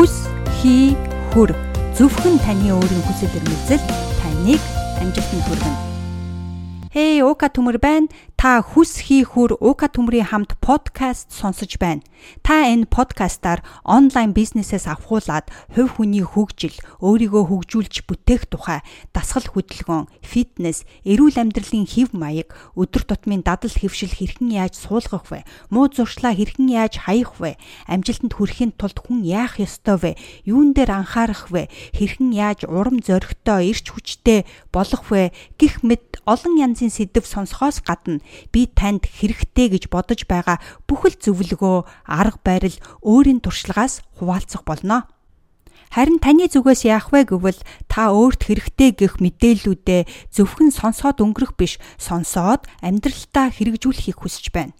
Хүс хий хүр зөвхөн таны өөрийн хүсэл эрмэлзэл таныг амжилтанд хүргэнэ. Хей Ука төмөр байна. Та хүс хий хүр Ука төмрийн хамт подкаст сонсож байна. Та энэ подкастаар онлайн бизнесээс авахуулаад хувь хүний хөгжил, өөрийгөө хөгжүүлж бүтээх тухай дасгал хөдөлгөөн, фитнес, эрүүл амьдралын хэв маяг, өдөр тутмын дадал хэвшил хэрхэн яаж суулгах вэ? Муу зуршлаа хэрхэн яаж хаях вэ? Амжилтанд хүрэхин тулд хүн яах ёстой вэ? Юун дээр анхаарах вэ? Хэрхэн яаж урам зоригтой, эрч хүчтэй болох вэ? гих мэт олон янзын сэдв сонсохоос гадна би танд хэрэгтэй гэж бодож байгаа бүхэл зөвлөгөө, арга барил өөрийн туршлагаас хуваалцах болно. Харин таны зүгээс яах вэ гэвэл та өөрт хэрэгтэй гэх мэдээллүүдээ зөвхөн сонсоод өнгөрөх биш, сонсоод амьдралтаа хэрэгжүүлэхийг хүсэж байна.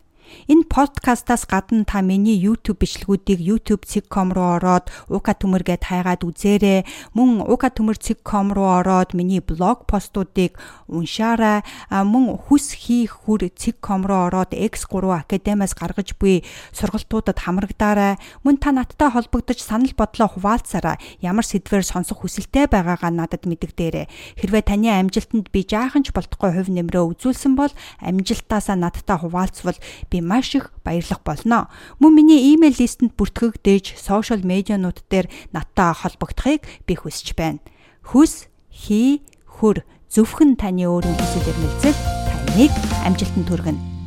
Энэ подкастаас гадна та миний YouTube бичлэгүүдийг youtube.com руу ороод уука төмөр гэд хайгаад үзээрэй. Мөн уука төмөр .com руу ороод миний блог постуудыг уншаарай. Мөн хүс хийх хүр .com руу ороод X3 академиас гаргаж буй сургалтуудад хамрагдаарай. Мөн та надтай холбогдож санал бодлоо хуваалцаарай. Ямар сэдвээр сонсох хүсэлтэй байгаагаа надад мэдэгдээрэй. Хэрвээ таны амжилтанд би жаахан ч болтгой хувь нэмрээ үзүүлсэн бол амжилтаасаа надтай хуваалцвал би маш их баярлах болно. Мөн миний имэйл листэнд бүртгэгдэж сошиал медианууд дээр надтай холбогдохыг би хүсэж байна. Хүс, хий, хөр зөвхөн таны өөрийн хүсэл эрмэлзэл таныг амжилтанд хүргэнэ.